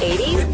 80s.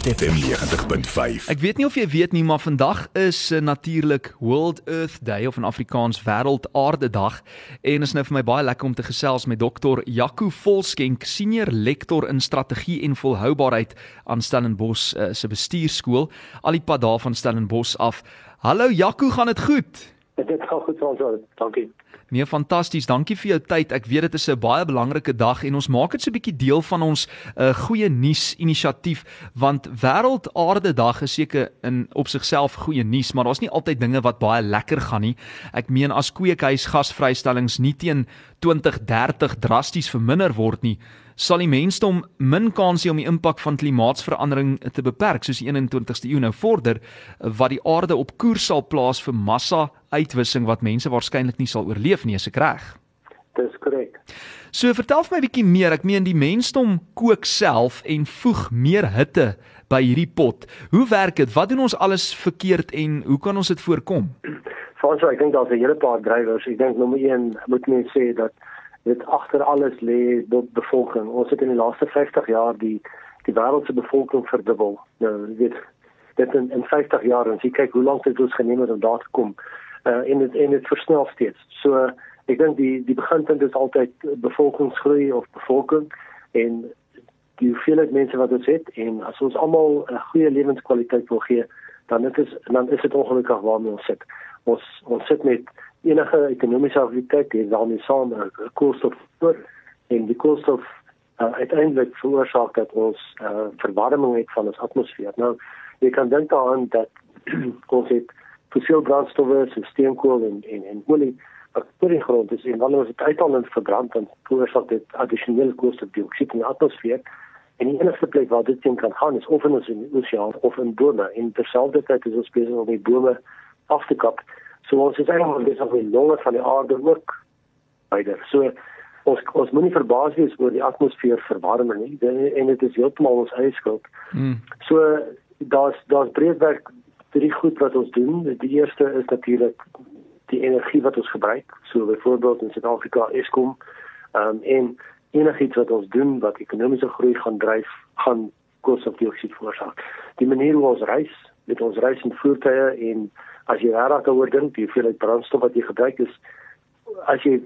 Groot FM 90.5. Ek weet nie of jy weet nie, maar vandag is uh, natuurlik World Earth Day of in Afrikaans Wêreld Aarde Dag en is nou vir my baie lekker om te gesels met Dr. Jaco Volskenk, senior lektor in strategie en volhoubaarheid aan Stellenbosch uh, se bestuurskool, al die pad daar van Stellenbosch af. Hallo Jaco, gaan dit goed? Dit gaan goed ons al. Dankie. Nee, fantasties. Dankie vir jou tyd. Ek weet dit is 'n baie belangrike dag en ons maak dit so 'n bietjie deel van ons uh, goeie nuus inisiatief want Wêreld Aarde Dag is seker in op sigself goeie nuus, maar daar's nie altyd dinge wat baie lekker gaan nie. Ek meen as kweekhuis gasvrystellings nie teen 2030 drasties verminder word nie, sal die mensdom min kans hê om die impak van klimaatsverandering te beperk soos die 21ste eeu nou vorder wat die aarde op koers sal plaas vir massa uitwissing wat mense waarskynlik nie sal oorleef nie, is ek reg? Dis korrek. So vertel vir my 'n bietjie meer. Ek meen die mensdom kook self en voeg meer hitte by hierdie pot. Hoe werk dit? Wat doen ons alles verkeerd en hoe kan ons dit voorkom? Frans, ek dink daar's 'n hele paar drywers. Ek dink nommer 1 moet mens sê dat dit agter alles lê bevolking. Ons het in die laaste 50 jaar die die wêreld se bevolking verdubbel. Nou, weet dit in, in 50 jaar en as jy kyk hoe lank dit ons geneem het om daar te kom. Uh en dit en dit versnel steeds. So ek dink die die beginpunt is altyd bevolkingsgroei of bevolking en die hoeveelheid mense wat ons het en as ons almal 'n goeie lewenskwaliteit wil gee, dan dit is dan is dit ongelukkig waarmee ons sit. Ons ons sit met enige ekonomiese aktiwiteit en daarmee saam 'n koolstof voor en die koolstof uh, uiteindelik veroorsaak dat ons uh, verwarming het van ons atmosfeer. Nou, jy kan dink daaraan dat ons het fossiel brandstowwe, steenkool en en en olie wat in die grond is en wanneer ons dit uithaal en verbrand dan veroorsaak dit addisionele koolstofdioksied in die atmosfeer. En die enigste plek waar dit teen kan gaan is of in ons oseaan of in bome en terselfdertyd is ons besig om die bome af te kap. So ons is eintlik besig om die longe van die aarde ook verder. So ons ons moenie verbaas wees oor die atmosfeer verwarming nie Dit- en dit is heeltemal ons eie skuld. Mm. So daar's daar's breedwerk drie goed wat ons doen. Die eerste is natuurlik die energie wat ons gebruik. So byvoorbeeld in Suid-Afrika Eskom ehm um, en enigiets wat ons doen wat ekonomiese groei gaan dryf, gaan koolstofdioksied veroorsaak. Die manier hoe ons reis, met ons reis in voertuie en as jy regtig daaroor dink, die hoeveelheid brandstof wat jy gebruik is as jy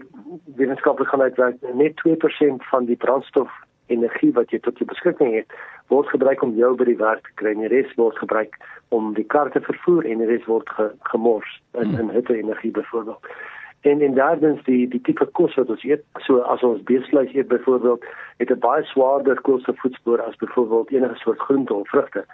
wetenskaplik gaan uitwerk, net 2% van die brandstof energie wat jy tot jou beskikking het, word gebruik om jou by die werk te kry. En die res word gebruik om die kar te vervoer en die res word ge, gemors in in hitte energie byvoorbeeld. En en derdens die die tipe kos wat ons eet, so as ons beesvleis eet byvoorbeeld, het 'n baie swaarder koolstofvoetspoor as byvoorbeeld enige soort groente of vrugte.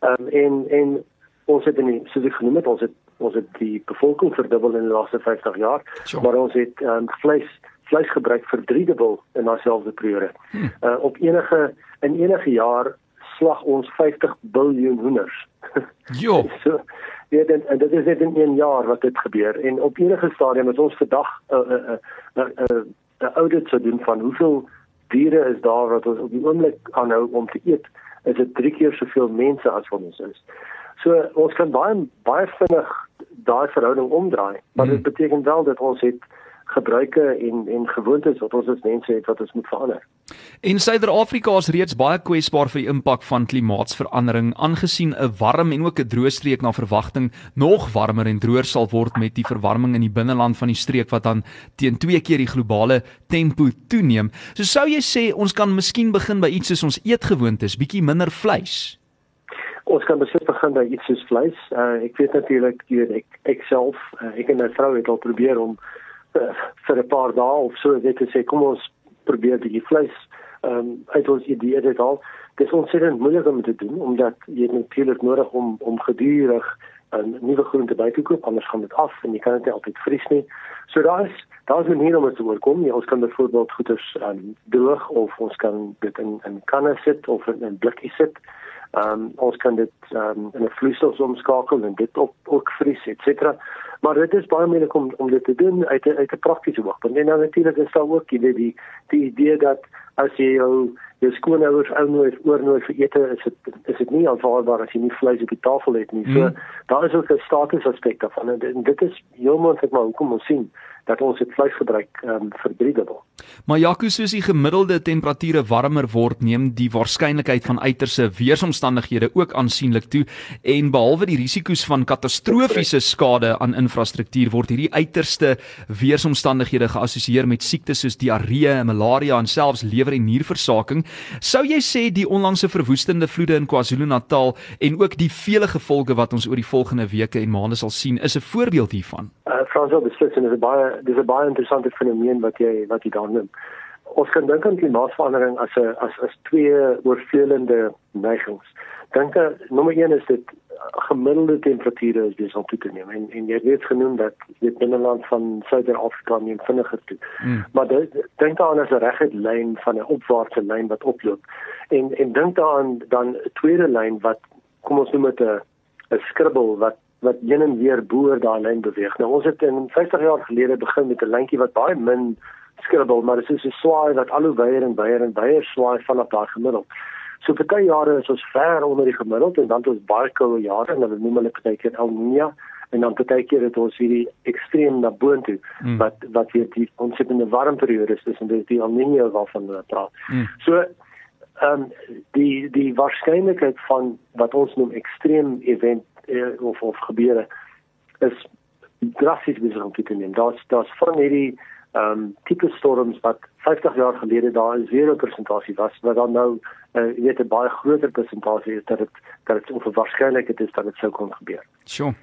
Ehm um, en en ons het in die, soos ek genoem het, ons het ons het die bevolking verdubbel in die laaste 50 jaar, Sure. maar ons het um, vleis vleisgebruik verdriedubbel in daardie periode. Hmm. Uh op enige in enige jaar slag ons 50 biljoen hoenders. Jo. so ja, dan en dit is net in 1 jaar wat dit gebeur en op enige stadium as ons vandag 'n 'n 'n 'n 'n audit sou doen van hoeveel diere is daar wat ons op die oomblik aanhou om te eet, is dit drie keer soveel mense as wat ons is. So ons kan baie baie vinnig daai verhouding omdraai, maar dit beteken wel dat ons het gebruike en en gewoontes wat ons as mense het wat ons moet verander. En Suider-Afrika is reeds baie kwesbaar vir die impak van klimaatsverandering aangesien 'n warm en ook 'n droë streek na verwagting nog warmer en droër sal word met die verwarming in die binneland van die streek wat dan teen twee keer die globale tempo toeneem. So sou jy sê ons kan miskien begin by iets soos ons eetgewoontes, bietjie minder vleis. Ons kan beslis begin by iets soos vleis. Uh, ek weet natuurlik jy weet, ek ek self, uh, ek en my vrou het al probeer om uh, vir 'n paar dae of so net te sê kom ons probeer die vleis um, uit ons idee dit al. Dit is ontsettend moeilik om te doen omdat jy natuurlik nodig om om gedurig 'n nuwe groente by te koop anders gaan dit af en jy kan dit nie altyd vries nie. So daar is daar is 'n manier om dit te oorkom. Ja, ons kan byvoorbeeld goeders um, droog of ons kan dit in in kanne sit of in, in blikkies sit. Ehm um, ons kan dit ehm um, in 'n vloeistof omskakel en dit op ook vries et cetera. Maar dit is baie moeilik om om dit te doen uit 'n uit 'n praktiese oogpunt. En dan natuurlik is daar ook jy weet die die idee dat as jy jou jou skoonouers ou nooit oor nooit vir ete is dit is dit nie aanvaarbaar as jy nie vleis op die tafel het nie. So Mm. daar is ook 'n status aspek daarvan en dit, en dit is heel moontlik maar hoekom ons sien dat ons dit vleisgebruik ehm um, verdriedubbel. Maar Jaco, soos die gemiddelde temperature warmer word, neem die waarskynlikheid van uiterse weeromstandighede ook aansienlik toe en behalwe die risiko's van katastrofiese skade aan infrastruktuur word hierdie uiterste weeromstandighede geassosieer met siektes soos diarree, malaria en selfs lewer- en nierversaking. Sou jy sê die onlangse verwoestende vloede in KwaZulu-Natal en ook die vele gevolge wat ons oor die volgende weke en maande sal sien, is 'n voorbeeld hiervan? Fransel beslis en dit is 'n baie dis 'n baie interessante fenomeen wat jy wat jy daar noem. Ons kan dink aan klimaatsverandering as 'n as as twee oorvleelende neigings. Dink aan nommer 1 is dit gemiddelde temperature is besig om toe te neem en en jy het genoem dat dit binneland van Suider-Afrika neem vinniger toe. Mm. Maar dit dink daaraan as 'n reguit lyn van 'n opwaartse lyn wat oploop. En en dink daaraan dan 'n tweede lyn wat kom ons noem dit 'n 'n skribbel wat wat heen en weer boor daai lyn beweeg. Nou ons het in 50 jaar gelede begin met 'n lyntjie wat baie min skribbel, maar dit is 'n swaai wat al hoe wyer en wyer en wyer swaai vanaf daai gemiddeld. So vir baie jare is ons ver onder die gemiddeld en dan het ons baie koue jare en hulle noem hulle partykeer El Niño en dan partykeer het ons hierdie ekstreem na boontoe Mm. wat wat weer die ontsettende warm periodes is en dit die El Niño waarvan hulle praat. Mm. So ehm um, die die waarskynlikheid van wat ons noem ekstreem event eh, of of gebeure is drasties besig om toe te neem. Daar's daar's van hierdie ehm um, tipe storms wat 50 jaar gelede daar 'n zero persentasie was, wat dan nou uh, jy weet 'n baie groter persentasie is dat dit dat dit onverwaarskynlik is dat dit sou kon gebeur. Sjoe.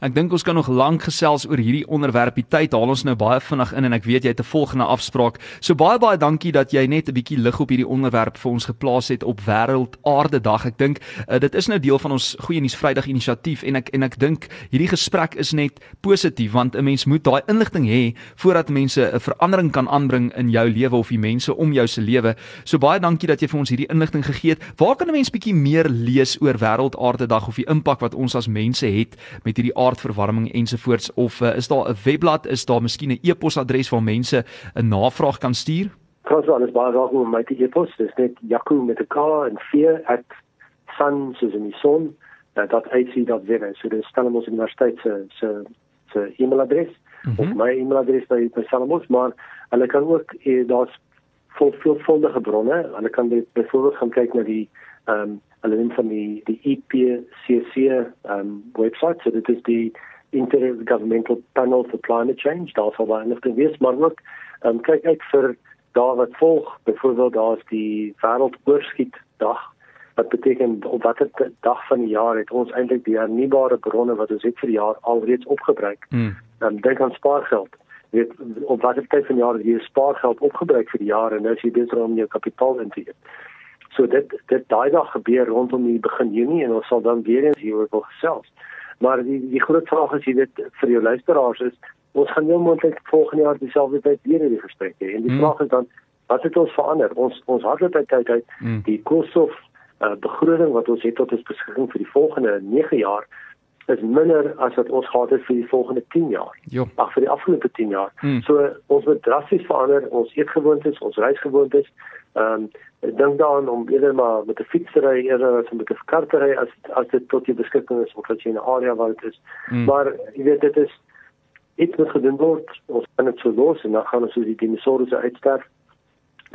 Ek dink ons kan nog lank gesels oor hierdie onderwerp. Die tyd haal ons nou baie vinnig in en ek weet jy het 'n volgende afspraak. So baie baie dankie dat jy net 'n bietjie lig op hierdie onderwerp vir ons geplaas het op Wêreld Aarde Dag. Ek dink uh, dit is nou deel van ons Goeie Nuus Vrydag inisiatief en ek en ek dink hierdie gesprek is net positief want 'n mens moet daai inligting hê voordat mense 'n verandering kan aanbring in jou lewe of die mense om jou se lewe. So baie dankie dat jy vir ons hierdie inligting gegee het. Waar kan 'n mens bietjie meer lees oor Wêreld Aarde Dag of die impak wat ons as mense het met hierdie aardverwarming ensovoorts of uh, is daar 'n webblad, is daar miskien 'n e-posadres waar mense 'n navraag kan stuur? Trouwens alles baie welkom om my e-pos. Dis net Jaco met 'n K en 4 at sun soos in die son uh, dat ac.za. So dis Stellenbosch Universiteit se se se e-mailadres mm -hmm. of my e-mailadres by by Stellenbosch, maar hulle kan ook eh, daar's vol veelvuldige bronne. Hulle kan dit byvoorbeeld gaan kyk na die ehm um, hulle noem van die die IPCC ehm um, webwerf. So dit is die Intergovernmental Panel for Climate Change. Daar sal baie inligting wees, maar ook ehm um, kyk uit vir daar wat volg. Byvoorbeeld daar's die Wêreldoorschietdag wat beteken op watter dag van die jaar het ons eintlik die hernubare bronne wat ons het vir die jaar alreeds opgebruik. Mm. Um, dink aan spaargeld. Jy weet op watter tyd van jaar het jy spaargeld opgebruik vir die jaar en nou is jy besig om jou kapitaal in te gee. So dit dit daai dag gebeur rondom die begin Junie en ons sal dan weer eens hieroor wil gesels. Maar die die groot vraag is jy weet vir jou luisteraars is ons gaan heel moontlik volgende jaar dieselfde tyd weer hierdie gesprek hê. En die Hmm. vraag is dan wat het ons verander? Ons ons hardlooptyd uit uit Hmm. die koolstof uh, begroting wat ons het tot ons beskikking vir die volgende 9 jaar is minder as wat ons gehad het vir die volgende 10 jaar. Jo. Ag vir die afgelope 10 jaar. Hmm. So ons moet drasties verander ons eetgewoontes, ons reisgewoontes. Ehm um, ek dink daaraan om eerder maar met 'n fiets te ry eerder as om met 'n kar te ry as as dit tot jou beskikking is of as jy in 'n area waar dit is. Hmm. Maar jy weet dit is iets wat gedoen word. Ons kan dit so los en dan gaan ons soos die dinosourus uitsterf.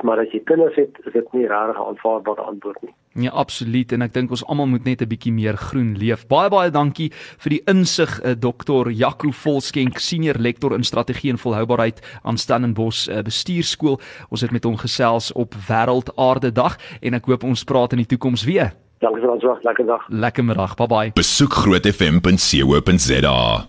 Maar as jy kinders het, is dit nie regtig 'n aanvaarbare antwoord nie. Ja, absoluut en ek dink ons almal moet net 'n bietjie meer groen leef. Baie baie dankie vir die insig uh, Dr. Jaco Volskenk, senior lektor in strategie en volhoubaarheid aan Stellenbosch uh, Bestuurskool. Ons het met hom gesels op Wêreld Aarde Dag en ek hoop ons praat in die toekoms weer. Dankie vir ons wag, lekker dag. Lekker middag. Bye bye. Besoek grootfm.co.za